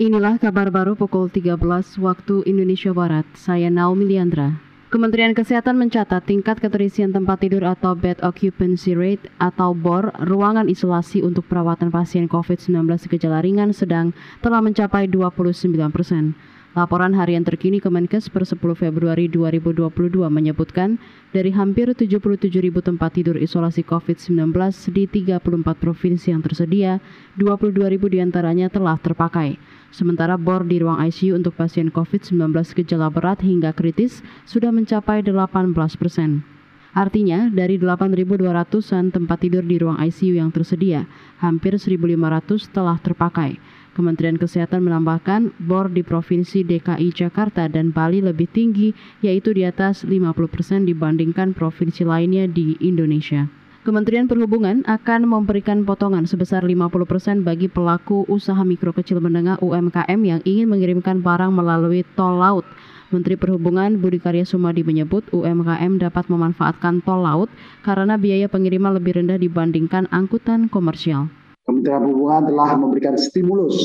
Inilah kabar baru pukul 13 waktu Indonesia Barat. Saya Naomi Liandra. Kementerian Kesehatan mencatat tingkat keterisian tempat tidur atau bed occupancy rate atau BOR ruangan isolasi untuk perawatan pasien COVID-19 gejala ringan sedang telah mencapai 29 persen. Laporan harian terkini Kemenkes per 10 Februari 2022 menyebutkan dari hampir 77 ribu tempat tidur isolasi COVID-19 di 34 provinsi yang tersedia, 22 ribu di antaranya telah terpakai. Sementara bor di ruang ICU untuk pasien COVID-19 gejala berat hingga kritis sudah mencapai 18 persen. Artinya, dari 8.200-an tempat tidur di ruang ICU yang tersedia, hampir 1.500 telah terpakai. Kementerian Kesehatan menambahkan bor di Provinsi DKI Jakarta dan Bali lebih tinggi, yaitu di atas 50 persen dibandingkan provinsi lainnya di Indonesia. Kementerian Perhubungan akan memberikan potongan sebesar 50% persen bagi pelaku usaha mikro kecil menengah UMKM yang ingin mengirimkan barang melalui tol laut. Menteri Perhubungan Budi Karya Sumadi menyebut UMKM dapat memanfaatkan tol laut karena biaya pengiriman lebih rendah dibandingkan angkutan komersial. Kementerian Perhubungan telah memberikan stimulus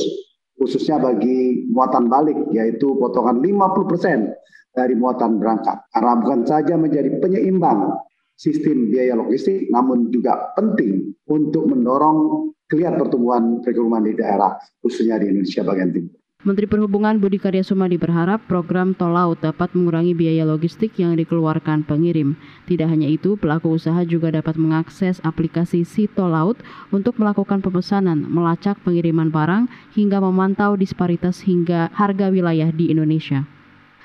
khususnya bagi muatan balik yaitu potongan 50% dari muatan berangkat. Karena bukan saja menjadi penyeimbang sistem biaya logistik namun juga penting untuk mendorong kelihatan pertumbuhan perekonomian di daerah khususnya di Indonesia bagian timur. Menteri Perhubungan Budi Karya Sumadi berharap program tol laut dapat mengurangi biaya logistik yang dikeluarkan pengirim. Tidak hanya itu, pelaku usaha juga dapat mengakses aplikasi si tol laut untuk melakukan pemesanan, melacak pengiriman barang, hingga memantau disparitas hingga harga wilayah di Indonesia.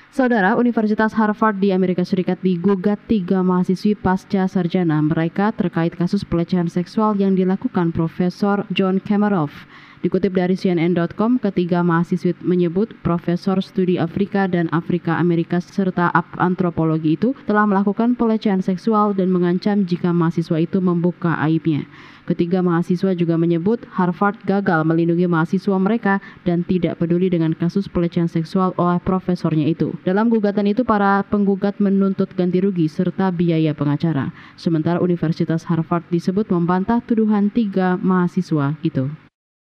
Saudara, Universitas Harvard di Amerika Serikat digugat tiga mahasiswi pasca sarjana mereka terkait kasus pelecehan seksual yang dilakukan Profesor John Kamarov. Dikutip dari CNN.com, ketiga mahasiswa menyebut Profesor Studi Afrika dan Afrika Amerika serta antropologi itu telah melakukan pelecehan seksual dan mengancam jika mahasiswa itu membuka aibnya. Ketiga mahasiswa juga menyebut Harvard gagal melindungi mahasiswa mereka dan tidak peduli dengan kasus pelecehan seksual oleh profesornya itu. Dalam gugatan itu, para penggugat menuntut ganti rugi serta biaya pengacara. Sementara Universitas Harvard disebut membantah tuduhan tiga mahasiswa itu.